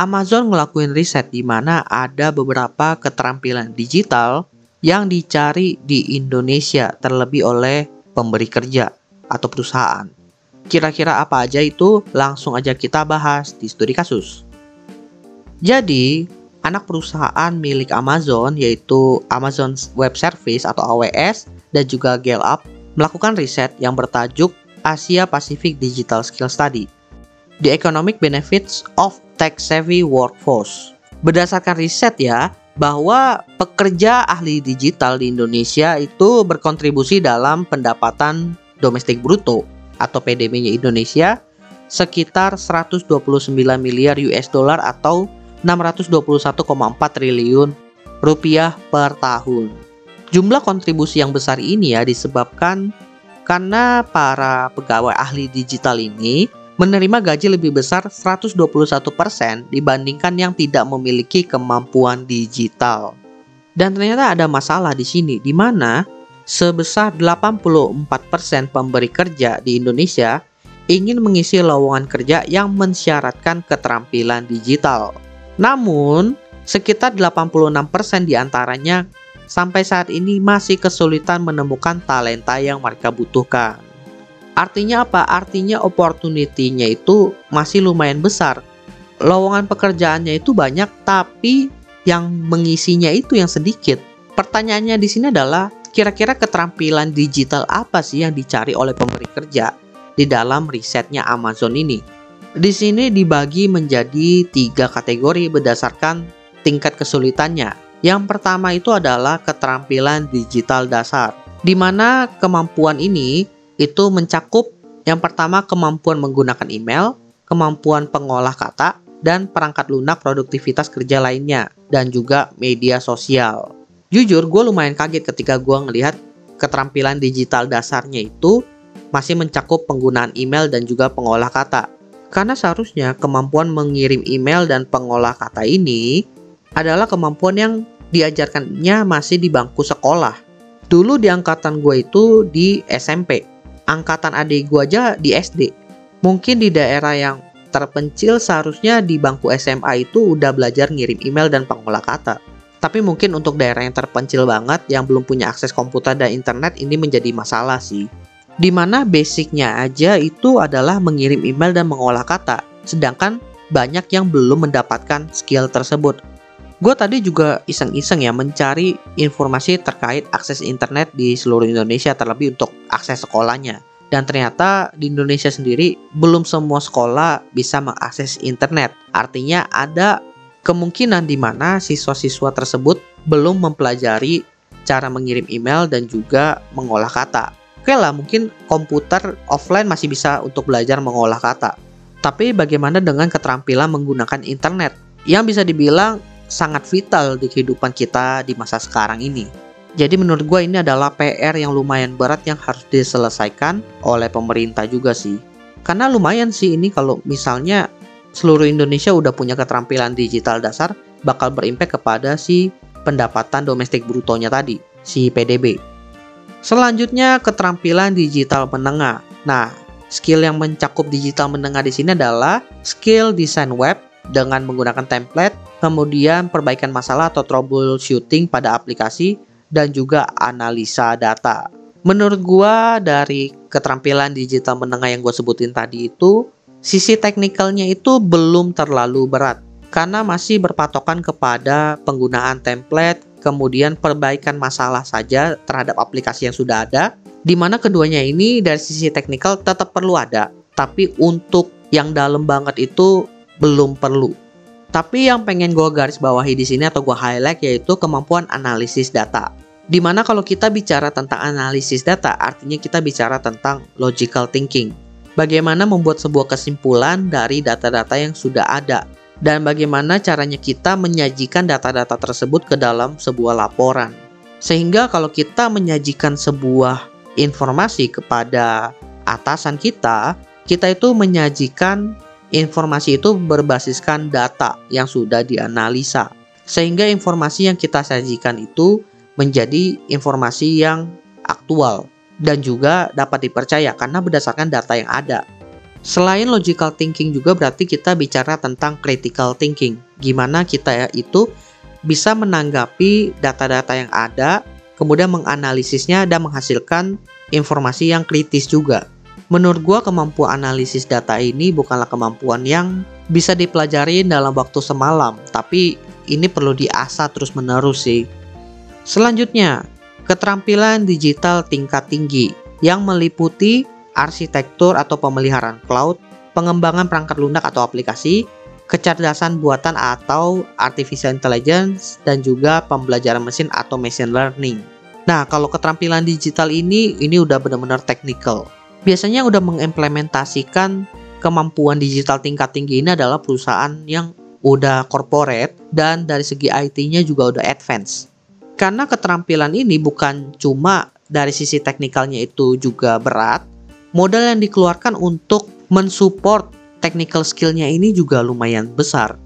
Amazon ngelakuin riset di mana ada beberapa keterampilan digital yang dicari di Indonesia terlebih oleh pemberi kerja atau perusahaan. Kira-kira apa aja itu? Langsung aja kita bahas di studi kasus. Jadi, anak perusahaan milik Amazon yaitu Amazon Web Service atau AWS dan juga Gallup melakukan riset yang bertajuk Asia Pacific Digital Skill Study. The Economic Benefits of Tech Savvy Workforce. Berdasarkan riset ya, bahwa pekerja ahli digital di Indonesia itu berkontribusi dalam pendapatan domestik bruto atau PDB-nya Indonesia sekitar 129 miliar US dollar atau 621,4 triliun rupiah per tahun. Jumlah kontribusi yang besar ini ya disebabkan karena para pegawai ahli digital ini menerima gaji lebih besar 121% dibandingkan yang tidak memiliki kemampuan digital. Dan ternyata ada masalah di sini di mana sebesar 84% pemberi kerja di Indonesia ingin mengisi lowongan kerja yang mensyaratkan keterampilan digital. Namun, sekitar 86% di antaranya sampai saat ini masih kesulitan menemukan talenta yang mereka butuhkan. Artinya apa? Artinya opportunity-nya itu masih lumayan besar. Lowongan pekerjaannya itu banyak tapi yang mengisinya itu yang sedikit. Pertanyaannya di sini adalah kira-kira keterampilan digital apa sih yang dicari oleh pemberi kerja di dalam risetnya Amazon ini? Di sini dibagi menjadi tiga kategori berdasarkan tingkat kesulitannya. Yang pertama itu adalah keterampilan digital dasar, di mana kemampuan ini itu mencakup yang pertama kemampuan menggunakan email, kemampuan pengolah kata, dan perangkat lunak produktivitas kerja lainnya, dan juga media sosial. Jujur, gue lumayan kaget ketika gue ngelihat keterampilan digital dasarnya itu masih mencakup penggunaan email dan juga pengolah kata. Karena seharusnya kemampuan mengirim email dan pengolah kata ini adalah kemampuan yang diajarkannya masih di bangku sekolah. Dulu di angkatan gue itu di SMP, angkatan adik gue aja di SD. Mungkin di daerah yang terpencil seharusnya di bangku SMA itu udah belajar ngirim email dan pengolah kata. Tapi mungkin untuk daerah yang terpencil banget yang belum punya akses komputer dan internet ini menjadi masalah sih. Di mana basicnya aja itu adalah mengirim email dan mengolah kata. Sedangkan banyak yang belum mendapatkan skill tersebut. Gue tadi juga iseng-iseng ya mencari informasi terkait akses internet di seluruh Indonesia terlebih untuk akses sekolahnya. Dan ternyata di Indonesia sendiri belum semua sekolah bisa mengakses internet. Artinya ada kemungkinan di mana siswa-siswa tersebut belum mempelajari cara mengirim email dan juga mengolah kata. Oke lah, mungkin komputer offline masih bisa untuk belajar mengolah kata. Tapi bagaimana dengan keterampilan menggunakan internet? Yang bisa dibilang sangat vital di kehidupan kita di masa sekarang ini. Jadi menurut gue ini adalah PR yang lumayan berat yang harus diselesaikan oleh pemerintah juga sih. Karena lumayan sih ini kalau misalnya seluruh Indonesia udah punya keterampilan digital dasar bakal berimpact kepada si pendapatan domestik brutonya tadi, si PDB. Selanjutnya keterampilan digital menengah. Nah, skill yang mencakup digital menengah di sini adalah skill desain web dengan menggunakan template, kemudian perbaikan masalah atau troubleshooting pada aplikasi, dan juga analisa data. Menurut gua dari keterampilan digital menengah yang gue sebutin tadi itu, sisi teknikalnya itu belum terlalu berat karena masih berpatokan kepada penggunaan template, kemudian perbaikan masalah saja terhadap aplikasi yang sudah ada, di mana keduanya ini dari sisi teknikal tetap perlu ada, tapi untuk yang dalam banget itu belum perlu. Tapi yang pengen gue garis bawahi di sini atau gue highlight yaitu kemampuan analisis data. Di mana kalau kita bicara tentang analisis data, artinya kita bicara tentang logical thinking. Bagaimana membuat sebuah kesimpulan dari data-data yang sudah ada, dan bagaimana caranya kita menyajikan data-data tersebut ke dalam sebuah laporan. Sehingga kalau kita menyajikan sebuah informasi kepada atasan kita, kita itu menyajikan informasi itu berbasiskan data yang sudah dianalisa. Sehingga informasi yang kita sajikan itu menjadi informasi yang aktual dan juga dapat dipercaya karena berdasarkan data yang ada. Selain logical thinking juga berarti kita bicara tentang critical thinking. Gimana kita itu bisa menanggapi data-data yang ada, kemudian menganalisisnya dan menghasilkan informasi yang kritis juga. Menurut gua kemampuan analisis data ini bukanlah kemampuan yang bisa dipelajari dalam waktu semalam, tapi ini perlu diasah terus-menerus sih. Selanjutnya, keterampilan digital tingkat tinggi yang meliputi arsitektur atau pemeliharaan cloud, pengembangan perangkat lunak atau aplikasi, kecerdasan buatan atau artificial intelligence, dan juga pembelajaran mesin atau machine learning. Nah, kalau keterampilan digital ini, ini udah benar-benar technical. Biasanya udah mengimplementasikan kemampuan digital tingkat tinggi ini adalah perusahaan yang udah corporate dan dari segi IT-nya juga udah advance. Karena keterampilan ini bukan cuma dari sisi teknikalnya itu juga berat, modal yang dikeluarkan untuk mensupport technical skillnya ini juga lumayan besar.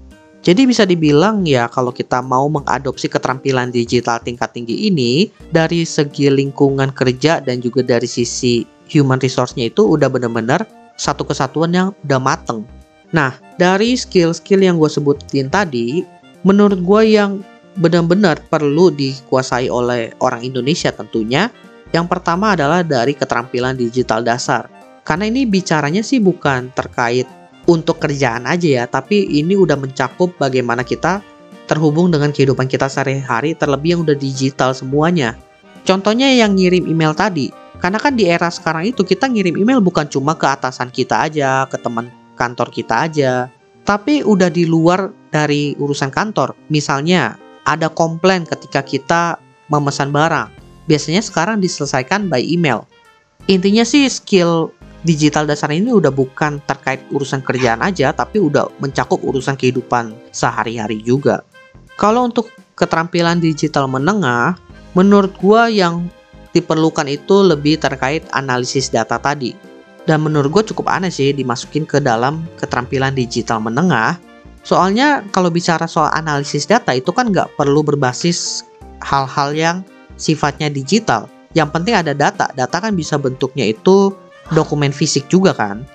Jadi bisa dibilang ya kalau kita mau mengadopsi keterampilan digital tingkat tinggi ini dari segi lingkungan kerja dan juga dari sisi human resource-nya itu udah benar-benar satu kesatuan yang udah mateng. Nah, dari skill-skill yang gue sebutin tadi, menurut gue yang benar-benar perlu dikuasai oleh orang Indonesia tentunya yang pertama adalah dari keterampilan digital dasar. Karena ini bicaranya sih bukan terkait untuk kerjaan aja ya, tapi ini udah mencakup bagaimana kita terhubung dengan kehidupan kita sehari-hari terlebih yang udah digital semuanya. Contohnya yang ngirim email tadi, karena kan di era sekarang itu kita ngirim email bukan cuma ke atasan kita aja, ke teman kantor kita aja, tapi udah di luar dari urusan kantor. Misalnya ada komplain ketika kita memesan barang biasanya sekarang diselesaikan by email. Intinya sih skill digital dasar ini udah bukan terkait urusan kerjaan aja, tapi udah mencakup urusan kehidupan sehari-hari juga. Kalau untuk keterampilan digital menengah, menurut gua yang diperlukan itu lebih terkait analisis data tadi. Dan menurut gue cukup aneh sih dimasukin ke dalam keterampilan digital menengah. Soalnya kalau bicara soal analisis data itu kan nggak perlu berbasis hal-hal yang sifatnya digital. Yang penting ada data. Data kan bisa bentuknya itu dokumen fisik juga kan.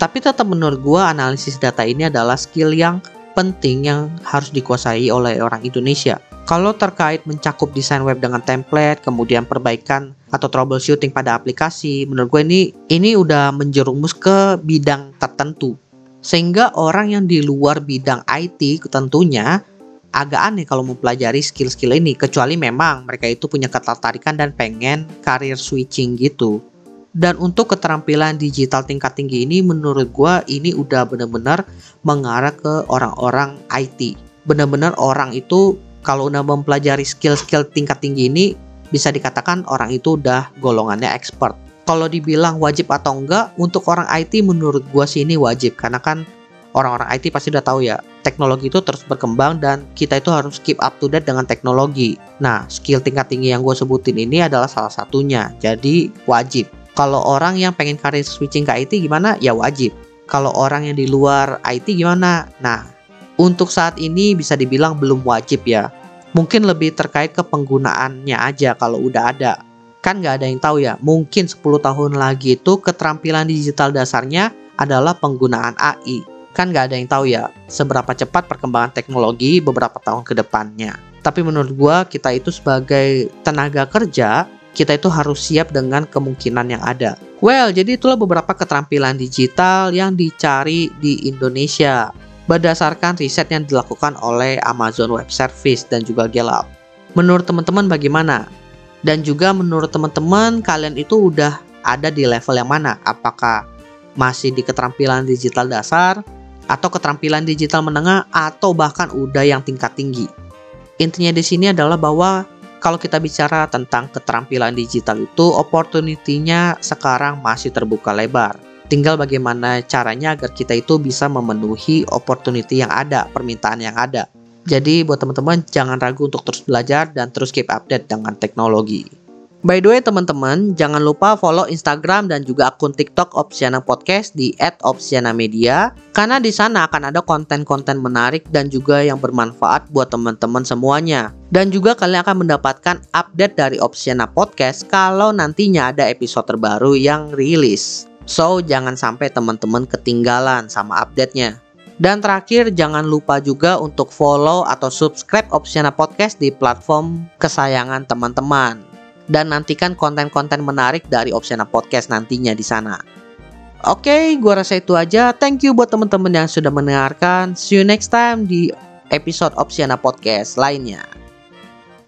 Tapi tetap menurut gua analisis data ini adalah skill yang penting yang harus dikuasai oleh orang Indonesia. Kalau terkait mencakup desain web dengan template, kemudian perbaikan atau troubleshooting pada aplikasi, menurut gue ini ini udah menjerumus ke bidang tertentu. Sehingga orang yang di luar bidang IT tentunya agak aneh kalau mempelajari skill-skill ini kecuali memang mereka itu punya ketertarikan dan pengen karir switching gitu. Dan untuk keterampilan digital tingkat tinggi ini menurut gue ini udah bener-bener mengarah ke orang-orang IT. Bener-bener orang itu kalau udah mempelajari skill-skill tingkat tinggi ini bisa dikatakan orang itu udah golongannya expert. Kalau dibilang wajib atau enggak, untuk orang IT menurut gue sih ini wajib karena kan orang-orang IT pasti udah tahu ya, teknologi itu terus berkembang dan kita itu harus keep up to date dengan teknologi. Nah, skill tingkat tinggi yang gue sebutin ini adalah salah satunya, jadi wajib. Kalau orang yang pengen karir switching ke IT gimana? Ya wajib. Kalau orang yang di luar IT gimana? Nah, untuk saat ini bisa dibilang belum wajib ya. Mungkin lebih terkait ke penggunaannya aja kalau udah ada. Kan nggak ada yang tahu ya, mungkin 10 tahun lagi itu keterampilan digital dasarnya adalah penggunaan AI kan nggak ada yang tahu ya seberapa cepat perkembangan teknologi beberapa tahun ke depannya. Tapi menurut gue kita itu sebagai tenaga kerja kita itu harus siap dengan kemungkinan yang ada. Well, jadi itulah beberapa keterampilan digital yang dicari di Indonesia berdasarkan riset yang dilakukan oleh Amazon Web Service dan juga Gallup. Menurut teman-teman bagaimana? Dan juga menurut teman-teman kalian itu udah ada di level yang mana? Apakah masih di keterampilan digital dasar atau keterampilan digital menengah atau bahkan udah yang tingkat tinggi. Intinya di sini adalah bahwa kalau kita bicara tentang keterampilan digital itu opportunity-nya sekarang masih terbuka lebar. Tinggal bagaimana caranya agar kita itu bisa memenuhi opportunity yang ada, permintaan yang ada. Jadi buat teman-teman jangan ragu untuk terus belajar dan terus keep update dengan teknologi. By the way teman-teman, jangan lupa follow Instagram dan juga akun TikTok Opsiana Podcast di @opsiana_media karena di sana akan ada konten-konten menarik dan juga yang bermanfaat buat teman-teman semuanya. Dan juga kalian akan mendapatkan update dari Opsiana Podcast kalau nantinya ada episode terbaru yang rilis. So, jangan sampai teman-teman ketinggalan sama update-nya. Dan terakhir, jangan lupa juga untuk follow atau subscribe Opsiana Podcast di platform kesayangan teman-teman. Dan nantikan konten-konten menarik dari Opsiana Podcast nantinya di sana. Oke, okay, gua rasa itu aja. Thank you buat teman-teman yang sudah mendengarkan. See you next time di episode Opsiana Podcast lainnya.